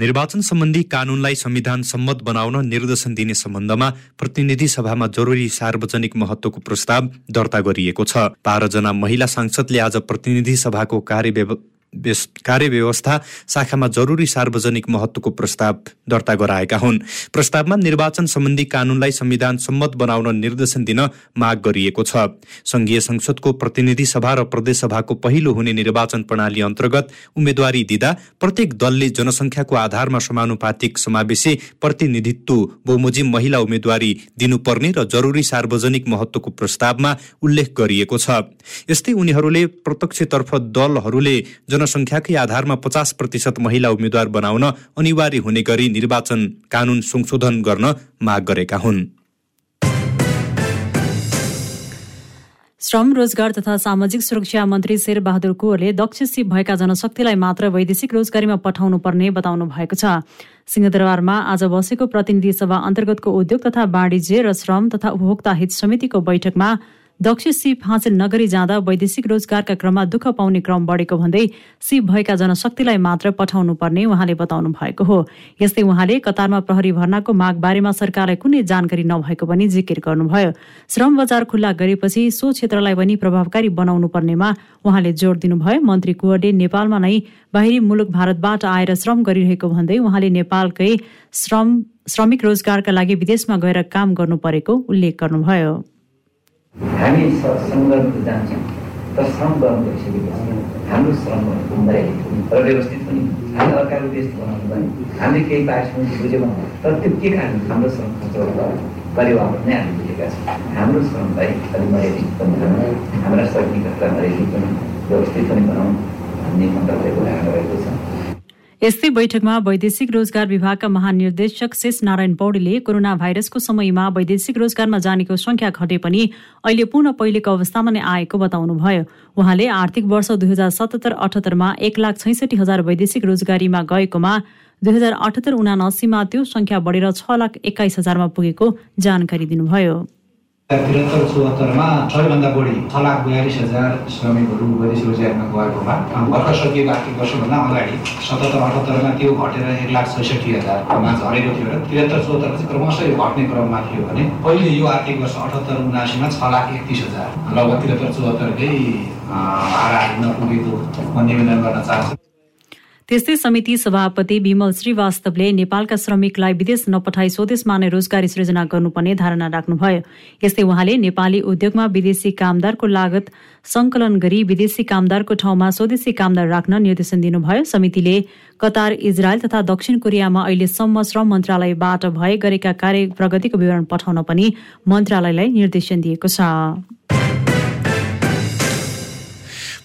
निर्वाचन सम्बन्धी कानूनलाई संविधान सम्मत बनाउन निर्देशन दिने सम्बन्धमा प्रतिनिधि सभामा जरुरी सार्वजनिक महत्वको प्रस्ताव दर्ता गरिएको छ। बाह्रजना महिला सांसदले आज प्रतिनिधि सभाको कार्य कार्यव्यवस्था शाखामा जरुरी सार्वजनिक महत्वको प्रस्ताव दर्ता गराएका हुन्। प्रस्तावमा निर्वाचन सम्बन्धी कानूनलाई संविधान सम्मत बनाउन निर्देशन दिन माग गरिएको छ। संघीय संसदको प्रतिनिधि सभा र प्रदेश सभाको पहिलो हुने निर्वाचन प्रणाली अन्तर्गत उम्मेद्वारी दिँदा प्रत्येक दलले जनसङ्ख्याको आधारमा समानुपातिक समावेशी प्रतिनिधित्व बहुमोजिम महिला उम्मेद्वारी दिनुपर्ने र जरुरी सार्वजनिक महत्वको प्रस्तावमा उल्लेख गरिएको छ। यस्तै उनीहरूले प्रत्यक्षतर्फ दलहरूले जनसङ्ख्याकै आधारमा पचास प्रतिशत महिला उम्मेद्वार बनाउन अनिवार्य हुने गरी निर्वाचन कानून संशोधन गर्न माग गरेका हुन्। श्रम रोजगार तथा सामाजिक सुरक्षा मन्त्री शेरबहादुर कुवरले दक्ष सिप भएका जनशक्तिलाई मात्र वैदेशिक रोजगारीमा पठाउनु पर्ने बताउनु भएको छ। सिंहदरबारमा आज बसेको प्रतिनिधि सभा अन्तर्गतको उद्योग तथा वाणिज्य र श्रम तथा उपभोक्ता हित समितिको बैठकमा दक्ष सिप हासिल नगरी जाँदा वैदेशिक रोजगारका क्रममा दुःख पाउने क्रम बढेको भन्दै सिप भएका जनशक्तिलाई मात्र पठाउनु पर्ने उहाँले बताउनु भएको हो। यस्तै उहाँले कतारमा प्रहरी भर्नाको माग बारेमा सरकारलाई कुनै जानकारी नभएको पनि जिकिर गर्नुभयो। श्रम बजार खुल्ला गरेपछि सो क्षेत्रलाई पनि प्रभावकारी बनाउनु पर्नेमा उहाँले जोड दिनुभयो। मन्त्री कुवरले नेपालमा नै बाहिरी मुलुक भारतबाट आएर श्रम गरिरहेको भन्दै उहाँले नेपालकै श्रम श्रमिक रोजगारका लागि विदेशमा गएर काम गर्नु परेको उल्लेख गर्नुभयो। हामी गर्नु जान्छौँ। तर श्रम गर्नु गइसकेपछि हाम्रो श्रम हुँदै र व्यवस्थित पनि हामी अर्काको देश बनाउनु पनि हामीले केही पाएछौँ बुझ्यौँ तर त्यो के कारण हाम्रो श्रम खर्च परिवार नै हामी बुझेका छौँ। हाम्रो श्रमलाई अलिक मर्यादित पनि बनाउँ हाम्रा श्रमिकहरूलाई मर्यादित पनि व्यवस्थित पनि बनाउँ भन्ने मन्तव्यको ध्यान रहेको छ। यस्तै बैठकमा वैदेशिक रोजगार विभागका महानिर्देशक शेष नारायण पौडेले कोरोना भाइरसको समयमा वैदेशिक रोजगारमा जानेको संख्या घटे पनि अहिले पुनः पहिलेको अवस्थामा नै आएको बताउनुभयो। उहाँले आर्थिक वर्ष दुई हजार सतहत्तर अठहत्तरमा एक लाख छैसठी हजार वैदेशिक रोजगारीमा गएकोमा दुई हजार अठहत्तर उनासीमा त्यो संख्या बढेर छ लाख एक्काइस हजारमा पुगेको जानकारी दिनुभयो। त्रिहत्तर चौहत्तरमा सबैभन्दा बढी छ लाख बयालिस हजार श्रमिकहरू वैदेशिक रोजगारमा गएकोमा भर्खर सकिएको आर्थिक वर्षभन्दा अगाडि सतहत्तर अठहत्तरमा त्यो घटेर एक लाख छैसठी हजारमा झरेको थियो र त्रिहत्तर चौहत्तरमा चाहिँ क्रमशः घट्ने क्रममा थियो भने पहिले यो आर्थिक वर्ष अठहत्तर उनासीमा छ लाख एकतिस हजार लगभग त्रिहत्तर चौहत्तरकै हाराहारी नपुगेको म निवेदन गर्न चाहन्छु त्यस्तै समिति सभापति विमल श्रीवास्तवले नेपालका श्रमिकलाई विदेश नपठाई स्वदेशमा नै रोजगारी सृजना गर्नुपर्ने धारणा राख्नुभयो। यस्तै उहाँले नेपाली उद्योगमा विदेशी कामदारको लागत संकलन गरी विदेशी कामदारको ठाउँमा स्वदेशी कामदार राख्न निर्देशन दिनुभयो। समितिले कतार इजरायल तथा दक्षिण कोरियामा अहिलेसम्म श्रम मन्त्रालयबाट भए गरेका कार्य प्रगतिको विवरण पठाउन पनि मन्त्रालयलाई निर्देशन दिएको छ।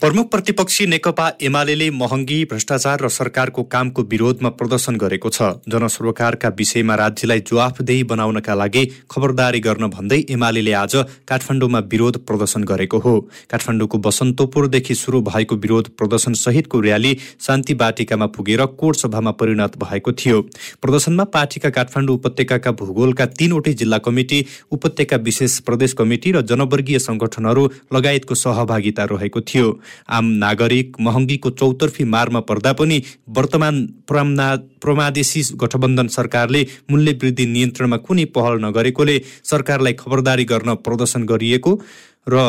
प्रमुख प्रतिपक्षी नेकपा एमाले महँगी भ्रष्टाचार र सरकारको कामको विरोधमा प्रदर्शन गरेको छ। जनसरोकारका विषयमा राज्यलाई जवाफदेही बनाउनका लागि खबरदारी गर्न भन्दै एमाले आज काठमाडौँमा विरोध प्रदर्शन गरेको हो। काठमाडौँको बसन्तोपुरदेखि सुरु भएको विरोध प्रदर्शन सहितको र्याली शान्ति बाटिकामा पुगेर कोट सभामा परिणत भएको थियो। प्रदर्शनमा पार्टीका काठमाडौँ उपत्यकाका भूगोलका तीनवटै जिल्ला कमिटी उपत्यका विशेष प्रदेश कमिटी र जनवर्गीय संगठनहरू लगायतको सहभागिता रहेको थियो। आम नागरिक महँगीको चौतर्फी मारमा पर्दा पनि वर्तमान प्रमादेशी गठबन्धन सरकारले मूल्य वृद्धि नियन्त्रणमा कुनै पहल नगरेकोले सरकारलाई खबरदारी गर्न प्रदर्शन गरिएको र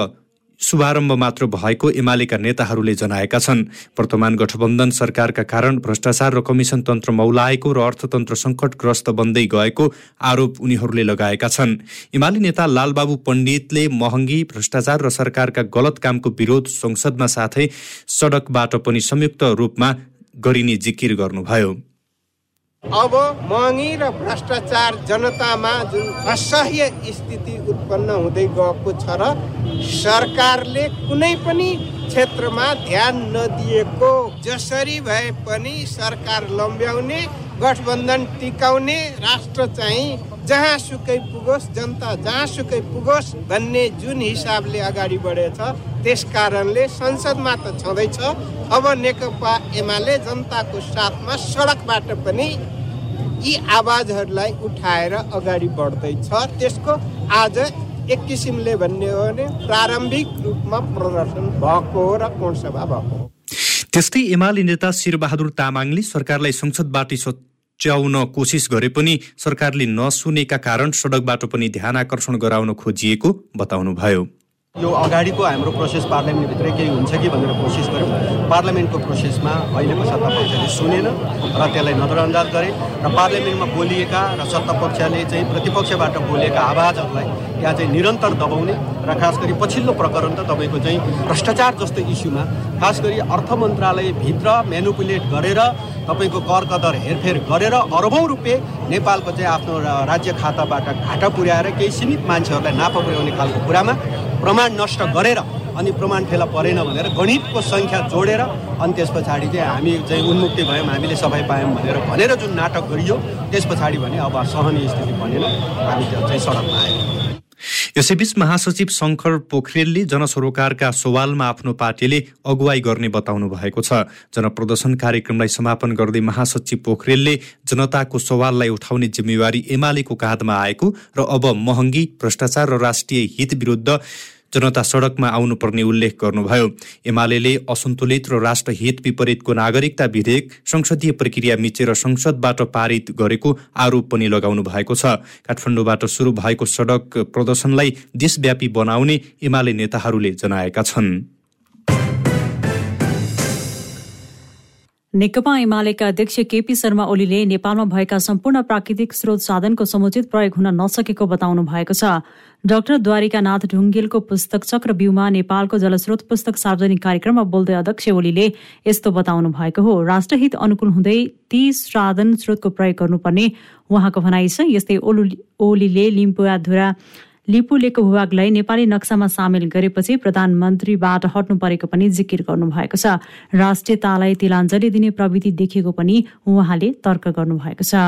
शुभारम्भ मात्र भएको एमालेका नेताहरूले जनाएका छन्। वर्तमान गठबन्धन सरकारका कारण भ्रष्टाचार र कमिसन तन्त्र मौलाएको र अर्थतन्त्र सङ्कटग्रस्त बन्दै गएको आरोप उनीहरूले लगाएका छन्। एमाले नेता लालबाबु पण्डितले महँगी भ्रष्टाचार र सरकारका गलत कामको विरोध संसदमा साथै सडकबाट पनि संयुक्त रूपमा गरिने जिकिर गर्नुभयो। अब महँगी र भ्रष्टाचार जनतामा जुन असह्य स्थिति उत्पन्न हुँदै गएको छ र सरकारले कुनै पनि क्षेत्रमा ध्यान नदिएको जसरी भए पनि सरकार लम्ब्याउने गठबन्धन टिकाउने राष्ट्र चाहिँ जहाँ सुकै पुगोस् जनता जहाँ सुकै पुगोस् भन्ने जुन हिसाबले अगाडि बढेछ त्यस कारणले संसदमा त छँदैछ। अब नेकपा एमाले जनताको साथमा सडकबाट पनि यी आवाजहरूलाई उठाएर अगाडि बढ्दैछ। त्यसको आज एक किसिमले भन्ने हो भने प्रारम्भिक रूपमा प्रदर्शन भएको हो र कोणसभा भएको हो। त्यस्तै एमाले नेता शिरबहादुर तामाङले सरकारलाई संसदबाट च्याउन कोसिस गरे पनि सरकारले नसुनेका कारण सडकबाट पनि ध्यान आकर्षण गराउन खोजिएको बताउनुभयो। यो अगाडिको हाम्रो प्रोसेस पार्लियामेन्टभित्रै केही हुन्छ कि भनेर कोसिस गऱ्यौँ। पार्लियामेन्टको प्रोसेसमा अहिलेको सत्तापक्षले सुनेन र त्यसलाई नजरअन्दाज गरे र पार्लियामेन्टमा बोलिएका र सत्तापक्षले चाहिँ प्रतिपक्षबाट बोलिएका आवाजहरूलाई यहाँ चाहिँ निरन्तर दबाउने र खास गरी पछिल्लो प्रकरण त तपाईँको चाहिँ भ्रष्टाचार जस्तो इस्युमा खास गरी अर्थ मन्त्रालयभित्र मेनुपुलेट गरेर तपाईँको कर कदर हेरफेर गरेर अरबौँ रुपियाँ नेपालको चाहिँ आफ्नो राज्य खाताबाट घाटा पुर्याएर केही सीमित मान्छेहरूलाई नाफा पुर्याउने खालको कुरामा प्रमाण नष्ट गरेर अनि प्रमाण फेला परेन भनेर गणितको सङ्ख्या जोडेर अनि त्यस पछाडि चाहिँ हामी चाहिँ उन्मुक्ति भयौँ हामीले सफाइ पायौँ भनेर भनेर जुन नाटक गरियो त्यस पछाडि भने अब सहनीय स्थिति बनेन। हामी चाहिँ सडकमा आयौँ। यसैबीच महासचिव शङ्कर पोखरेलले जनसरोकारका सवालमा आफ्नो पार्टीले अगुवाई गर्ने बताउनु भएको छ। जनप्रदर्शन कार्यक्रमलाई समापन गर्दै महासचिव पोखरेलले जनताको सवाललाई उठाउने जिम्मेवारी एमालेको काँधमा आएको र अब महँगी भ्रष्टाचार र राष्ट्रिय हित विरुद्ध जनता सडकमा आउनुपर्ने उल्लेख गर्नुभयो। एमाले असन्तुलित र राष्ट्रहित विपरीतको नागरिकता विधेयक संसदीय प्रक्रिया मिचेर संसदबाट पारित गरेको आरोप पनि लगाउनु भएको छ। काठमाडौँबाट सुरु भएको सडक प्रदर्शनलाई देशव्यापी बनाउने एमाले नेताहरूले जनाएका छन्। नेकपा एमालेका अध्यक्ष केपी शर्मा ओलीले नेपालमा भएका सम्पूर्ण प्राकृतिक स्रोत साधनको समुचित प्रयोग हुन नसकेको बताउनु भएको छ। डाक्टर द्वारिकानाथ ढुङ्गेलको पुस्तक चक्रव्यूहमा नेपालको जलस्रोत पुस्तक सार्वजनिक कार्यक्रममा बोल्दै अध्यक्ष ओलीले यस्तो बताउनु भएको हो। राष्ट्रहित अनुकूल हुँदै ती साधन स्रोतको प्रयोग गर्नुपर्ने उहाँको भनाइ छ। यस्तै ओलीले लिम्पुवाधुरा लिपुलेको भूभागलाई नेपाली नक्सामा सामेल गरेपछि प्रधानमन्त्रीबाट हट्नु परेको पनि जिकिर गर्नुभएको छ। राष्ट्रियतालाई तिलाञ्जली दिने प्रविधि देखिएको पनि उहाँले तर्क गर्नुभएको छ।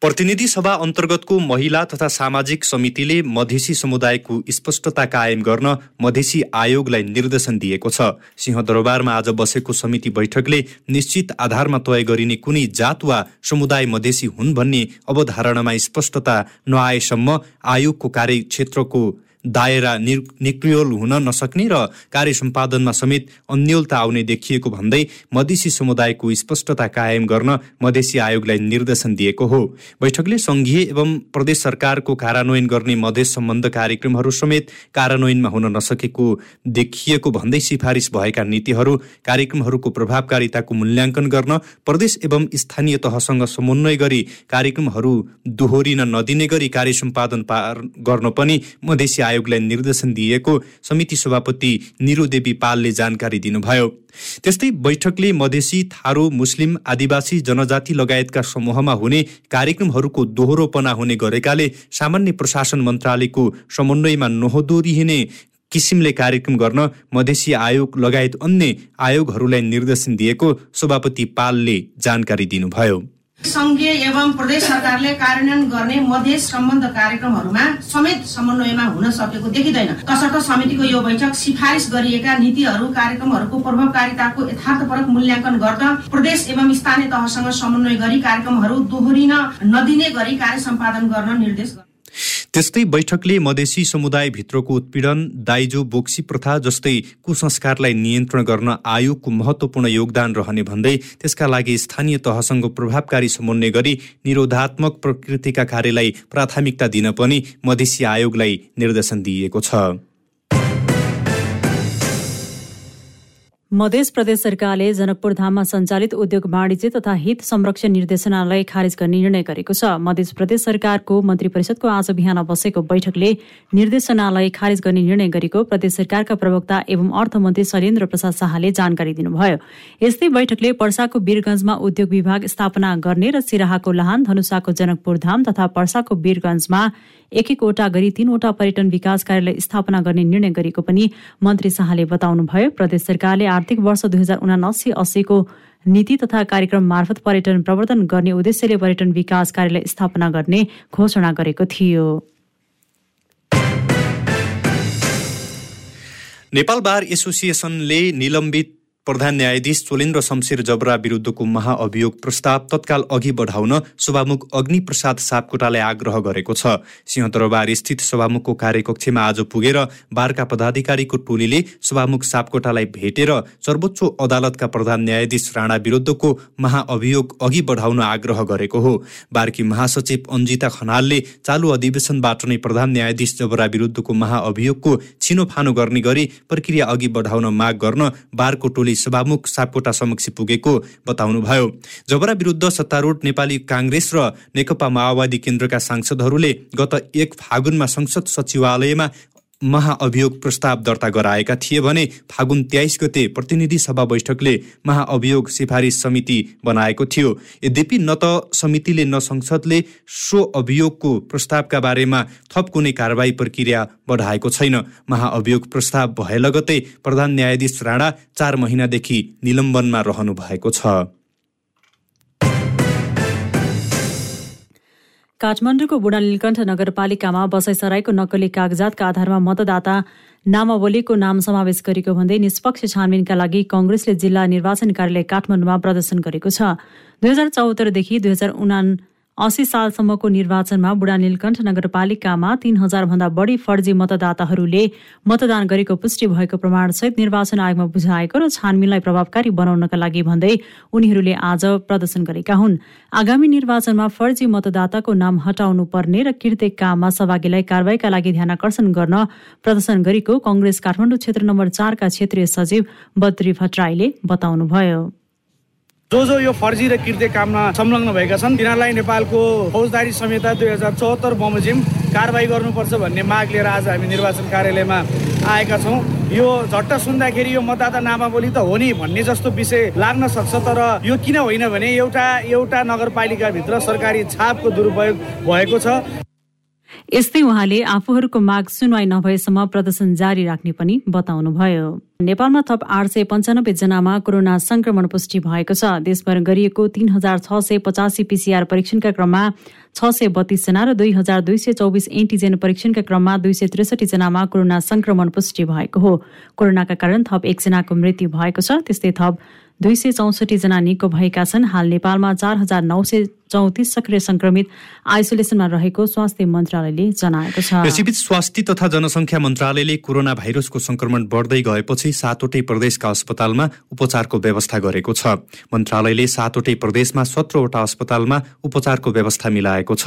प्रतिनिधि सभा अन्तर्गतको महिला तथा सामाजिक समितिले मधेसी समुदायको स्पष्टता कायम गर्न मधेसी आयोगलाई निर्देशन दिएको छ। सिंहदरबारमा आज बसेको समिति बैठकले निश्चित आधारमा तय गरिने कुनै जात वा समुदाय मधेसी हुन् भन्ने अवधारणामा स्पष्टता नआएसम्म आयोगको कार्यक्षेत्रको दायरा निक्रियोल हुन नसक्ने र कार्य सम्पादनमा समेत अन्यलता आउने देखिएको भन्दै मधेसी समुदायको स्पष्टता कायम गर्न मधेसी आयोगलाई निर्देशन दिएको हो। बैठकले सङ्घीय एवं प्रदेश सरकारको कार्यान्वयन गर्ने मधेस सम्बन्ध कार्यक्रमहरू समेत कार्यान्वयनमा हुन नसकेको देखिएको भन्दै सिफारिस भएका नीतिहरू कार्यक्रमहरूको प्रभावकारिताको मूल्याङ्कन गर्न प्रदेश एवं स्थानीय तहसँग समन्वय गरी कार्यक्रमहरू दोहोरिन नदिने गरी कार्य सम्पादन गर्न पनि मधेसी आयोगलाई निर्देशन दिएको समिति सभापति निरु देवी पालले जानकारी दिनुभयो। त्यस्तै बैठकले मधेसी थारू मुस्लिम आदिवासी जनजाति लगायतका समूहमा हुने कार्यक्रमहरूको दोहोरोपना हुने गरेकाले सामान्य प्रशासन मन्त्रालयको समन्वयमा नहोदोरिने किसिमले कार्यक्रम गर्न मधेसी आयोग लगायत अन्य आयोगहरूलाई निर्देशन दिएको सभापति पालले जानकारी दिनुभयो। संघीय एवं प्रदेश सरकारले कार्यान्वयन गर्ने मधेस सम्बन्ध कार्यक्रमहरूमा समेत समन्वयमा हुन सकेको देखिँदैन। तसर्थ समितिको यो बैठक सिफारिस गरिएका नीतिहरू कार्यक्रमहरूको प्रभावकारिताको यथार्थपरक मूल्याङ्कन गर्दा प्रदेश एवं स्थानीय तहसँग समन्वय गरी कार्यक्रमहरू दोहोरिन नदिने गरी कार्य सम्पादन गर्न निर्देश त्यस्तै बैठकले मधेसी समुदायभित्रको उत्पीडन दाइजो बोक्सी प्रथा जस्तै कुसंस्कारलाई नियन्त्रण गर्न आयोगको महत्वपूर्ण योगदान रहने भन्दै त्यसका लागि स्थानीय तहसँग प्रभावकारी समन्वय गरी निरोधात्मक प्रकृतिका कार्यलाई प्राथमिकता दिन पनि मधेसी आयोगलाई निर्देशन दिइएको छ। मध्य प्रदेश सरकारले जनकपुर धाममा सञ्चालित उद्योग वाणिज्य तथा हित संरक्षण निर्देशनालय खारेज गर्ने निर्णय गरेको छ। मध्य प्रदेश सरकारको मन्त्री परिषदको आज बिहान बसेको बैठकले निर्देशनालय खारेज गर्ने निर्णय गरेको प्रदेश सरकारका प्रवक्ता एवं अर्थमन्त्री शैलेन्द्र प्रसाद शाहले जानकारी दिनुभयो। यस्तै बैठकले पर्साको वीरगंजमा उद्योग विभाग स्थापना गर्ने र सिराहाको लाहान धनुषाको जनकपुर धाम तथा पर्साको वीरगंजमा एक एकवटा गरी तीनवटा पर्यटन विकास कार्यालय स्थापना गर्ने निर्णय गरेको पनि मन्त्री शाहले बताउनुभयो। प्रदेश सरकारले आर्थिक वर्ष दुई हजार उनासी अस्सीको नीति तथा कार्यक्रम मार्फत पर्यटन प्रवर्धन गर्ने उद्देश्यले पर्यटन विकास कार्यालय स्थापना गर्ने घोषणा गरेको थियो। नेपाल बार एसोसिएसनले निलम्बित प्रधान न्यायाधीश चोलेन्द्र शमशेर जबरा विरुद्धको महाअभियोग प्रस्ताव तत्काल अघि बढाउन सभामुख अग्नि प्रसाद सापकोटालाई आग्रह गरेको छ। सिंहदरबार स्थित सभामुखको कार्यकक्षमा आज पुगेर बारका पदाधिकारीको टोलीले सभामुख सापकोटालाई भेटेर सर्वोच्च अदालतका प्रधान न्यायाधीश राणा विरुद्धको महाअभियोग अघि बढाउन आग्रह गरेको हो। बारकी महासचिव अन्जिता खनालले चालु अधिवेशनबाट नै प्रधान न्यायाधीश जबरा विरुद्धको महाअभियोगको छिनोफानो गर्ने गरी प्रक्रिया अघि बढाउन माग गर्न बारको टोली सभामुख सापकोटा समक्ष पुगेको बताउनुभयो। जबरा विरुद्ध सत्तारूढ नेपाली काङ्ग्रेस र नेकपा माओवादी केन्द्रका सांसदहरूले गत एक फागुनमा संसद सचिवालयमा महाअभियोग प्रस्ताव दर्ता गराएका थिए भने फागुन तेइस गते प्रतिनिधि सभा बैठकले महाअभियोग सिफारिस समिति बनाएको थियो। यद्यपि न त समितिले न संसदले सो अभियोगको प्रस्तावका बारेमा थप कुनै कारवाही प्रक्रिया बढाएको छैन। महाअभियोग प्रस्ताव भए लगतै प्रधान न्यायाधीश राणा चार महिनादेखि निलम्बनमा रहनु भएको छ। काठमाडौँको बुढा नीलकण्ठ नगरपालिकामा बसाइसराईको नक्कली कागजातका आधारमा मतदाता नामावलीको नाम समावेश गरेको भन्दै निष्पक्ष छानबिनका लागि कङ्ग्रेसले जिल्ला निर्वाचन कार्यालय काठमाडौँमा प्रदर्शन गरेको छ। दुई हजार चौहत्तरदेखि दुई हजार उना अस्सी सालसम्मको निर्वाचनमा बुढा नीलकण्ठ नगरपालिकामा तीन हजारभन्दा बढी फर्जी मतदाताहरूले मतदान गरेको पुष्टि भएको प्रमाणसहित निर्वाचन आयोगमा बुझाएको र छानबिनलाई प्रभावकारी बनाउनका लागि भन्दै उनीहरूले आज प्रदर्शन गरेका हुन्। आगामी निर्वाचनमा फर्जी मतदाताको नाम हटाउनु पर्ने र कृत्य काममा सहभागीलाई कारवाहीका लागि ध्यानकर्षण गर्न प्रदर्शन गरेको कङ्ग्रेस काठमाडौँ क्षेत्र नम्बर चारका क्षेत्रीय सचिव बद्री भट्टराईले बताउनुभयो। जो जो यो फर्जी र कृत्य काममा संलग्न भएका छन् तिनीहरूलाई नेपालको फौजदारी संहिता दुई हजार चौहत्तर बमोजिम कारवाही गर्नुपर्छ भन्ने माग लिएर आज हामी निर्वाचन कार्यालयमा आएका छौँ। यो झट्ट सुन्दाखेरि यो मतदाता नामावली त हो नि भन्ने जस्तो विषय लाग्न सक्छ तर यो किन होइन भने एउटा एउटा नगरपालिकाभित्र सरकारी छापको दुरुपयोग भएको छ। यस्तै उहाँले आफूहरूको माग सुनवाई नभएसम्म प्रदर्शन जारी राख्ने पनि बताउनुभयो। नेपालमा थप आठ सय पञ्चानब्बे जनामा कोरोना संक्रमण पुष्टि भएको छ। देशभर गरिएको तीन हजार छ सय पचासी पिसिआर परीक्षणका क्रममा छ सय बत्तीसजना र दुई हजार दुई सय चौबिस एन्टिजेन परीक्षणका क्रममा दुई सय त्रिसठी जनामा कोरोना संक्रमण पुष्टि भएको हो। कोरोनाका कारण थप एकजनाको मृत्यु भएको छ। त्यस्तै थप दुई सय चौसठी जना निको भएका छन्। हाल नेपालमा चार हजार नौ सय चौतिस सक्रिय संक्रमित आइसोलेसनमा रहेको स्वास्थ्य मन्त्रालयले जनाएको छ। यसैबीच स्वास्थ्य तथा जनसङ्ख्या मन्त्रालयले कोरोना भाइरसको संक्रमण बढ्दै गएपछि सातवटै प्रदेशका अस्पतालमा उपचारको व्यवस्था गरेको छ। मन्त्रालयले सातवटै प्रदेशमा सत्रवटा अस्पतालमा उपचारको व्यवस्था मिलाएको छ।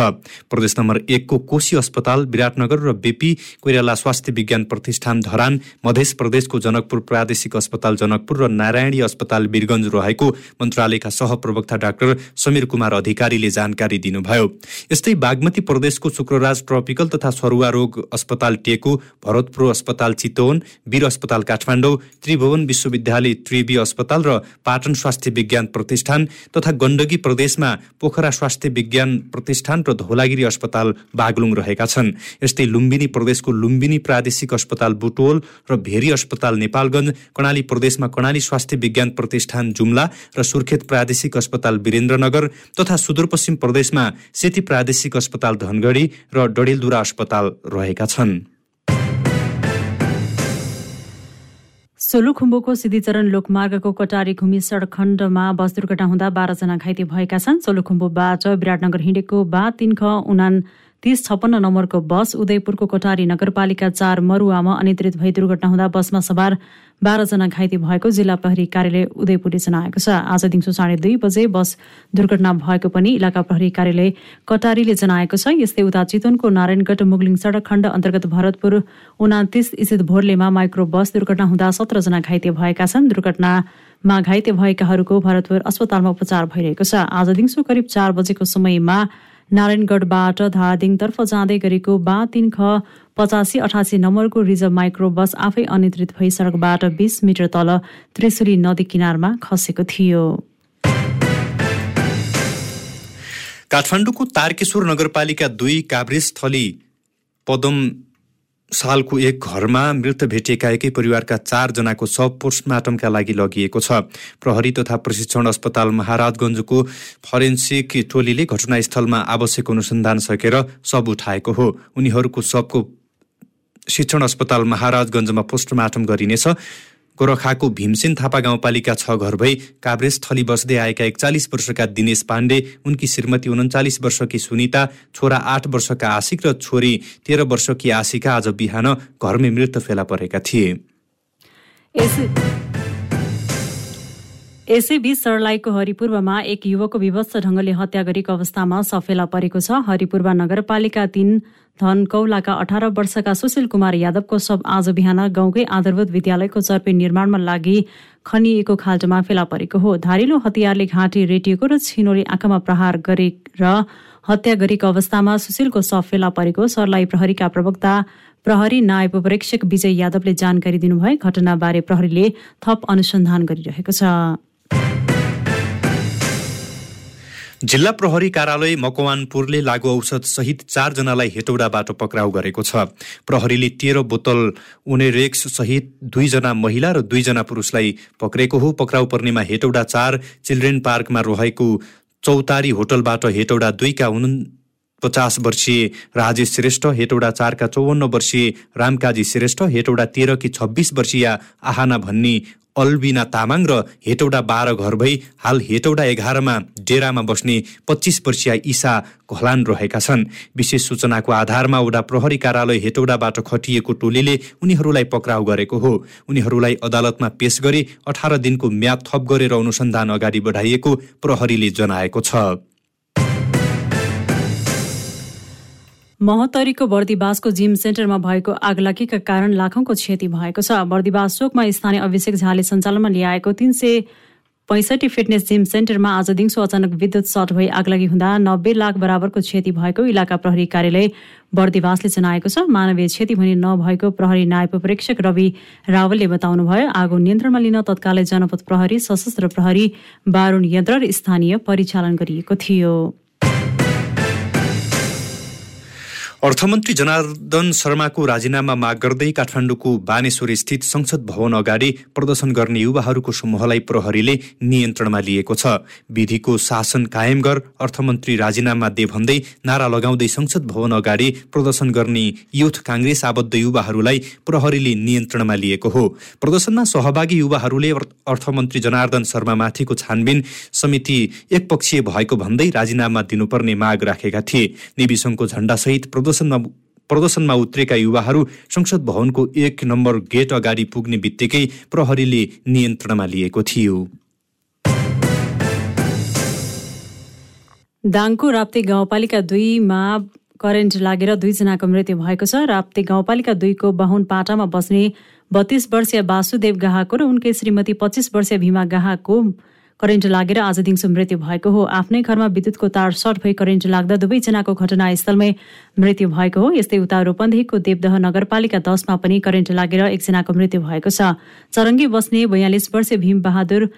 प्रदेश नम्बर एकको कोशी अस्पताल विराटनगर र बेपी कोइराला स्वास्थ्य विज्ञान प्रतिष्ठान धरान मध्य प्रदेशको जनकपुर प्रादेशिक अस्पताल जनकपुर र नारायणी अस्पताल वीरगंज रहेको मन्त्रालयका सहप्रवक्ता डाक्टर समीर कुमार अधिकारी अधिकारीले जानकारी दिनुभयो। यस्तै बागमती प्रदेशको शुक्रराज ट्रपिकल तथा सरुवा रोग अस्पताल टेकु भरतपुर अस्पताल चितवन वीर अस्पताल काठमाडौँ त्रिभुवन विश्वविद्यालय त्रिवी अस्पताल र पाटन स्वास्थ्य विज्ञान प्रतिष्ठान तथा गण्डकी प्रदेशमा पोखरा स्वास्थ्य विज्ञान प्रतिष्ठान र धौलागिरी अस्पताल बागलुङ रहेका छन्। यस्तै लुम्बिनी प्रदेशको लुम्बिनी प्रादेशिक अस्पताल बुटोल र भेरी अस्पताल नेपालगञ्ज कर्णाली प्रदेशमा कर्णाली स्वास्थ्य विज्ञान प्रतिष्ठान जुम्ला र सुर्खेत प्रादेशिक अस्पताल वीरेन्द्रनगर तथा सुदूरपश्चिम प्रदेशमा सेती प्रादेशिक अस्पताल धनगढी र डडेलधुरा अस्पताल रहेका छन्। सोलुखुम्बुको सिद्धिचरण लोकमार्गको कटारी घुमी सडक खण्डमा बस दुर्घटना हुँदा बाह्रजना घाइते भएका छन्। सोलुखुम्बुबाट विराटनगर हिँडेको बा तिन ख उना तीस छप्पन्न नम्बरको बस उदयपुरको कोठारी नगरपालिका चार मरुवामा अनियन्त्रित भई दुर्घटना हुँदा बसमा सवार बाह्रजना घाइते भएको जिल्ला प्रहरी कार्यालय उदयपुरले जनाएको छ। आज दिउँसो साढे दुई बजे बस दुर्घटना भएको पनि इलाका प्रहरी कार्यालय कटारीले जनाएको छ। यस्तै उता चितवनको नारायणगढ मुगलिङ सडक खण्ड अन्तर्गत भरतपुर उनातिस स्थित भोरलेमा माइक्रो बस दुर्घटना हुँदा सत्रजना घाइते भएका छन्। दुर्घटनामा घाइते भएकाहरूको भरतपुर अस्पतालमा उपचार भइरहेको छ। आज दिउँसो करिब चार बजेको समयमा नारायणगढबाट धादिङतर्फ जाँदै गरेको बा तिन ख पचासी अठासी नम्बरको रिजर्भ माइक्रो बस आफै अनियन्त्रित भई सडकबाट बीस मिटर तल त्रिशुली नदी किनारमा खसेको थियो। काठमाडौँको तारकेश्वर नगरपालिका दुई काभ्रेस्थली पदम सालको एक घरमा मृत भेटिएका एकै परिवारका चारजनाको शव पोस्टमार्टमका लागि लगिएको छ। प्रहरी तथा प्रशिक्षण अस्पताल महाराजगञ्जको फरेन्सिक टोलीले घटनास्थलमा आवश्यक अनुसन्धान सकेर शव उठाएको हो। उनीहरूको शवको शिक्षण अस्पताल महाराजगञ्जमा पोस्टमार्टम गरिनेछ। गोरखाको भीमसेन थापा गाउँपालिका छ घर भई काभ्रेस थली बस्दै आएका एकचालिस वर्षका दिनेश पाण्डे उनकी श्रीमती उन्चालिस वर्षकी सुनिता छोरा आठ वर्षका आशिक र छोरी तेह्र वर्षकी आशिका आज बिहान घरमै मृत फेला परेका थिए। यसैबीच सर्लाहीको हरिपूर्वमा एक युवकको विभत्स ढङ्गले हत्या गरेको अवस्थामा सफेला परेको छ। हरिपूर्व नगरपालिका तीन धनकौलाका अठार वर्षका सुशील कुमार यादवको शव आज बिहान गाउँकै आधारभूत विद्यालयको चर्पे निर्माणमा लागि खनिएको खाल्टोमा फेला परेको हो। धारिलो हतियारले घाँटी रेटिएको र छिनोले आँखामा प्रहार गरेर हत्या गरेको अवस्थामा सुशीलको शव फेला परेको सर्लाही प्रहरीका प्रवक्ता प्रहरी नायब प्रेक्षक विजय यादवले जानकारी दिनुभए घटनाबारे प्रहरीले थप अनुसन्धान गरिरहेको छ। जिल्ला प्रहरी कार्यालय मकवानपुरले लागु औषध सहित चारजनालाई हेटौडाबाट पक्राउ गरेको छ। प्रहरीले तेह्र बोतल उनेरेक्स सहित दुईजना महिला र दुईजना पुरुषलाई पक्रेको हो। पक्राउ पर्नेमा हेटौडा चार चिल्ड्रेन पार्कमा रहेको चौतारी होटलबाट हेटौडा दुईका उन पचास वर्षीय राजेश श्रेष्ठ हेटौडा चारका चौवन्न वर्षीय रामकाजी श्रेष्ठ हेटौडा तेह्रकी छब्बिस वर्षीय आहाना भन्ने अल्बिना तामाङ र हेटौडा बाह्र घर भई हाल हेटौडा एघारमा डेरामा बस्ने पच्चिस वर्षीय इसा घोलान रहेका छन्। विशेष सूचनाको आधारमा वडा प्रहरी कार्यालय हेटौडाबाट खटिएको टोलीले उनीहरूलाई पक्राउ गरेको हो। उनीहरूलाई अदालतमा पेश गरी अठार दिनको म्याद थप गरेर अनुसन्धान अगाडि बढाइएको प्रहरीले जनाएको छ। महोत्तरीको बर्दिवासको जिम सेन्टरमा भएको आगलागीका कारण लाखौंको क्षति भएको छ। बर्दिवास चोकमा स्थानीय अभिषेक झाले सञ्चालनमा ल्याएको तीन सय पैँसठी फिटनेस जिम सेन्टरमा आज दिउँसो अचानक विद्युत सर्ट भई आगलागी हुँदा नब्बे लाख बराबरको क्षति भएको इलाका प्रहरी कार्यालय बर्दिवासले जनाएको छ। मानवीय क्षति भने नभएको प्रहरी नायब प्रेक्षक रवि रावलले बताउनुभयो। आगो नियन्त्रणमा लिन तत्कालै जनपद प्रहरी सशस्त्र प्रहरी बारुण यन्त्र र स्थानीय परिचालन गरिएको थियो। अर्थमन्त्री जनार्दन शर्माको राजीनामा माग गर्दै काठमाडौँको बानेश्वर स्थित संसद भवन अगाडि प्रदर्शन गर्ने युवाहरूको समूहलाई प्रहरीले नियन्त्रणमा लिएको छ। विधिको शासन कायम गर अर्थमन्त्री राजीनामा दे भन्दै नारा लगाउँदै संसद भवन अगाडि प्रदर्शन गर्ने युथ काङ्ग्रेस आबद्ध युवाहरूलाई प्रहरीले नियन्त्रणमा लिएको हो। प्रदर्शनमा सहभागी युवाहरूले अर्थमन्त्री जनार्दन शर्मामाथिको छानबिन समिति एकपक्षीय भएको भन्दै राजीनामा दिनुपर्ने माग राखेका थिए। निविसङको झण्डासहित प्रदर्शन प्रदर्शनमा प्रदर्शनमा उत्रेका युवाहरू संसद भवनको एक नम्बर गेट अगाडि पुग्ने बित्तिकै प्रहरीले नियन्त्रणमा लिएको थियो। दाङको राप्ते गाउँपालिका दुईमा करेन्ट लागेर दुईजनाको मृत्यु भएको छ। राप्ते गाउँपालिका दुईको बाहुन पाटामा बस्ने बत्तीस वर्षीय वासुदेव गाहाको र उनकै श्रीमती पच्चिस वर्षीय भीमा गाहाको करेन्ट लागेर आज दिउँसो मृत्यु भएको हो। आफ्नै घरमा विद्युतको तार सर्ट भई करेन्ट लाग्दा दुवैजनाको घटनास्थलमै मृत्यु भएको हो। यस्तै उता रूपन्देहीको देवदह नगरपालिका दसमा पनि करेन्ट लागेर एकजनाको मृत्यु भएको छ। चरङ्गी बस्ने बयालिस वर्षीय भीम बहादुर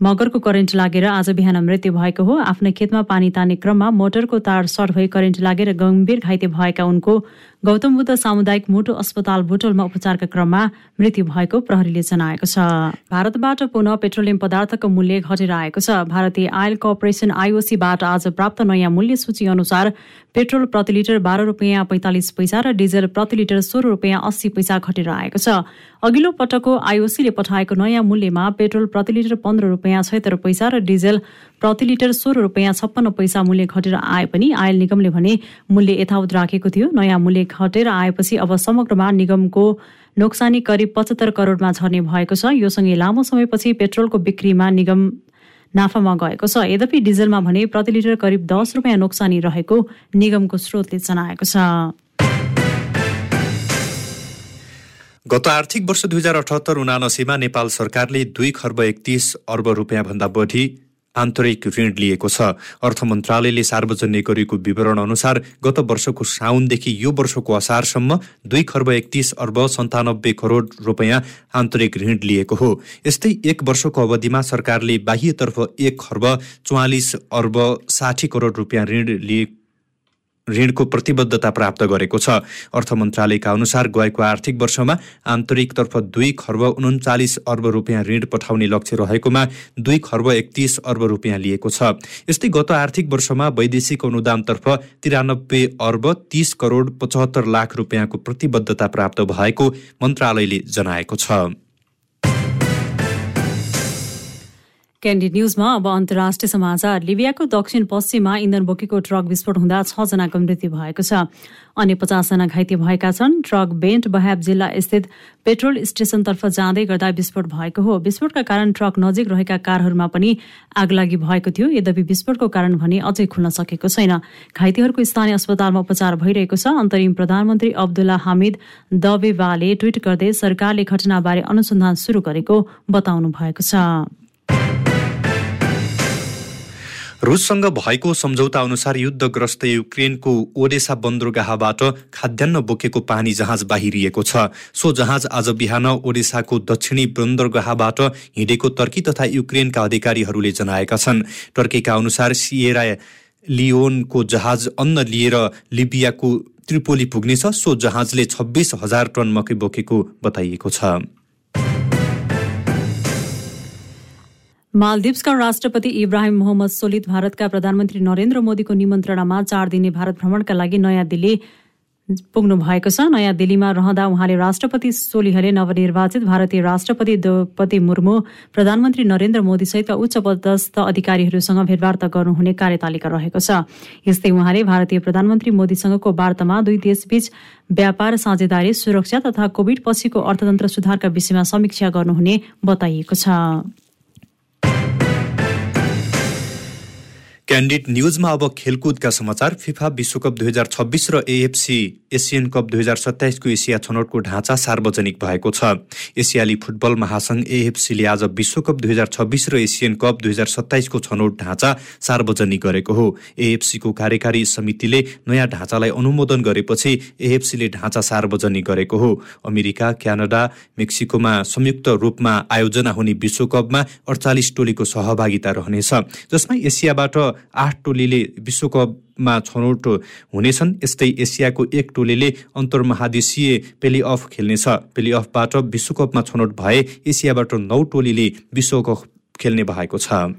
मगरको करेन्ट लागेर आज बिहान मृत्यु भएको हो। आफ्नै खेतमा पानी तान्ने क्रममा मोटरको तार सर्ट भई करेन्ट लागेर गम्भीर घाइते भएका उनको गौतम बुद्ध सामुदायिक मोटो अस्पताल बुटोलमा उपचारका क्रममा मृत्यु भएको प्रहरीले जनाएको छ। भारतबाट पुनः पेट्रोलियम पदार्थको मूल्य घटेर आएको छ। भारतीय आयल कर्पोरेसन आइओसीबाट आज प्राप्त नयाँ मूल्य सूची अनुसार पेट्रोल प्रति लिटर बाह्र रुपियाँ पैँतालिस पैसा र डिजल प्रति लिटर सोह्र रुपियाँ अस्सी पैसा घटेर आएको छ। अघिल्लो पटकको आइओसीले पठाएको नयाँ मूल्यमा पेट्रोल प्रति लिटर पन्ध्र रुपियाँ छत्तर पैसा र डिजल प्रति लिटर सोह्र रुपियाँ छप्पन्न पैसा मूल्य घटेर आए पनि आयल निगमले भने मूल्य यथावत राखेको थियो। नयाँ मूल्य घटेर आएपछि अब समग्रमा निगमको नोक्सानी करिब पचहत्तर करोडमा झर्ने भएको छ। यो सँगै लामो समयपछि पेट्रोलको बिक्रीमा निगम नाफामा गएको छ। यद्यपि डिजलमा भने प्रति लिटर करिब दस रुपियाँ नोक्सानी रहेको निगमको स्रोतले जनाएको छ। गत आर्थिक वर्ष दुई हजार अठहत्तर उनासीमा नेपाल सरकारले दुई खर्ब एकतिस अर्ब रुपियाँभन्दा बढी आन्तरिक ऋण लिएको छ। अर्थ मन्त्रालयले सार्वजनिक गरेको विवरण अनुसार गत वर्षको साउनदेखि यो वर्षको असारसम्म दुई खर्ब एकतिस अर्ब सन्तानब्बे करोड रुपियाँ आन्तरिक ऋण लिएको हो। यस्तै एक वर्षको अवधिमा सरकारले बाह्यतर्फ एक खर्ब चौवालिस अर्ब साठी करोड रुपियाँ ऋण लिए ऋणको प्रतिबद्धता प्राप्त गरेको छ। अर्थ मन्त्रालयका अनुसार गएको आर्थिक वर्षमा आन्तरिकतर्फ दुई खर्ब उन्चालिस अर्ब रुपियाँ ऋण पठाउने लक्ष्य रहेकोमा दुई खर्ब एकतिस अर्ब रुपियाँ लिएको छ। यस्तै गत आर्थिक वर्षमा वैदेशिक अनुदानतर्फ तिरानब्बे अर्ब तिस करोड पचहत्तर लाख रुपियाँको प्रतिबद्धता प्राप्त भएको मन्त्रालयले जनाएको छ। क्यान्डिड न्युजमा अब अन्तर्राष्ट्रिय समाचार। लिबियाको दक्षिण पश्चिममा इन्धन बोकेको ट्रक विस्फोट हुँदा छजनाको मृत्यु भएको छ। अनि पचासजना घाइते भएका छन्। ट्रक बेन्ट बहाब जिल्ला स्थित पेट्रोल स्टेशनतर्फ जाँदै गर्दा विस्फोट भएको हो। विस्फोटका कारण ट्रक नजिक रहेका कारहरूमा पनि आगलागी भएको थियो। यद्यपि विस्फोटको कारण भने अझै खुल्न सकेको छैन। घाइतेहरूको स्थानीय अस्पतालमा उपचार भइरहेको छ। अन्तरिम प्रधानमन्त्री अब्दुल्ला हामिद दबेवाले ट्वीट गर्दै सरकारले घटनाबारे अनुसन्धान शुरू गरेको बताउनु भएको छ। रुससँग भएको सम्झौता अनुसार युद्धग्रस्त युक्रेनको ओडेसा बन्दरगाहबाट खाद्यान्न बोकेको पानी जहाज बाहिरिएको छ। सो जहाज आज बिहान ओडेसाको दक्षिणी बन्दरगाहबाट हिँडेको टर्की तथा युक्रेनका अधिकारीहरूले जनाएका छन्। टर्कीका अनुसार सिएरा लियोनको जहाज अन्न लिएर लिबियाको त्रिपोली पुग्नेछ। सो जहाजले छब्बिस हजार टन मकै बोकेको बताइएको छ। मालदिप्सका राष्ट्रपति इब्राहिम मोहम्मद सोलिद भारतका प्रधानमन्त्री नरेन्द्र मोदीको निमन्त्रणामा चार दिने भारत भ्रमणका लागि नयाँ दिल्ली पुग्नु भएको छ। नयाँ दिल्लीमा रहँदा उहाँले राष्ट्रपति सोलिहले नवनिर्वाचित भारतीय राष्ट्रपति द्रौपदी मुर्मू प्रधानमन्त्री नरेन्द्र मोदीसहितका उच्च पदस्थ अधिकारीहरूसँग भेटवार्ता गर्नुहुने कार्यतालिका रहेको छ। यस्तै उहाँले भारतीय प्रधानमन्त्री मोदीसँगको वार्तामा दुई देशबीच व्यापार साझेदारी सुरक्षा तथा कोविड पछिको अर्थतन्त्र सुधारका विषयमा समीक्षा गर्नुहुने बताइएको छ। क्यान्डिड न्युजमा अब खेलकुदका समाचार। फिफा विश्वकप दुई हजार छब्बिस र एएफसी एसियन कप दुई हजार सत्ताइसको एसिया छनौटको ढाँचा सार्वजनिक भएको छ। एसियाली फुटबल महासंघ एएफसीले आज विश्वकप दुई हजार छब्बिस र एसियन कप दुई हजार सत्ताइसको छनौट ढाँचा सार्वजनिक गरेको हो। एएफसीको कार्यकारी समितिले नयाँ ढाँचालाई अनुमोदन गरेपछि एएफसीले ढाँचा सार्वजनिक गरेको हो। अमेरिका क्यानाडा मेक्सिकोमा संयुक्त रूपमा आयोजना हुने विश्वकपमा अडचालिस टोलीको सहभागिता रहनेछ। जसमा एसियाबाट आठ टोलीले विश्वकपमा छनौट हुनेछन्। यस्तै एसियाको एक टोलीले अन्तर्महादेशीय प्ले अफ खेल्नेछ। प्ले अफबाट विश्वकपमा छनौट भए एसियाबाट नौ टोलीले विश्वकप खेल्ने भएको छ।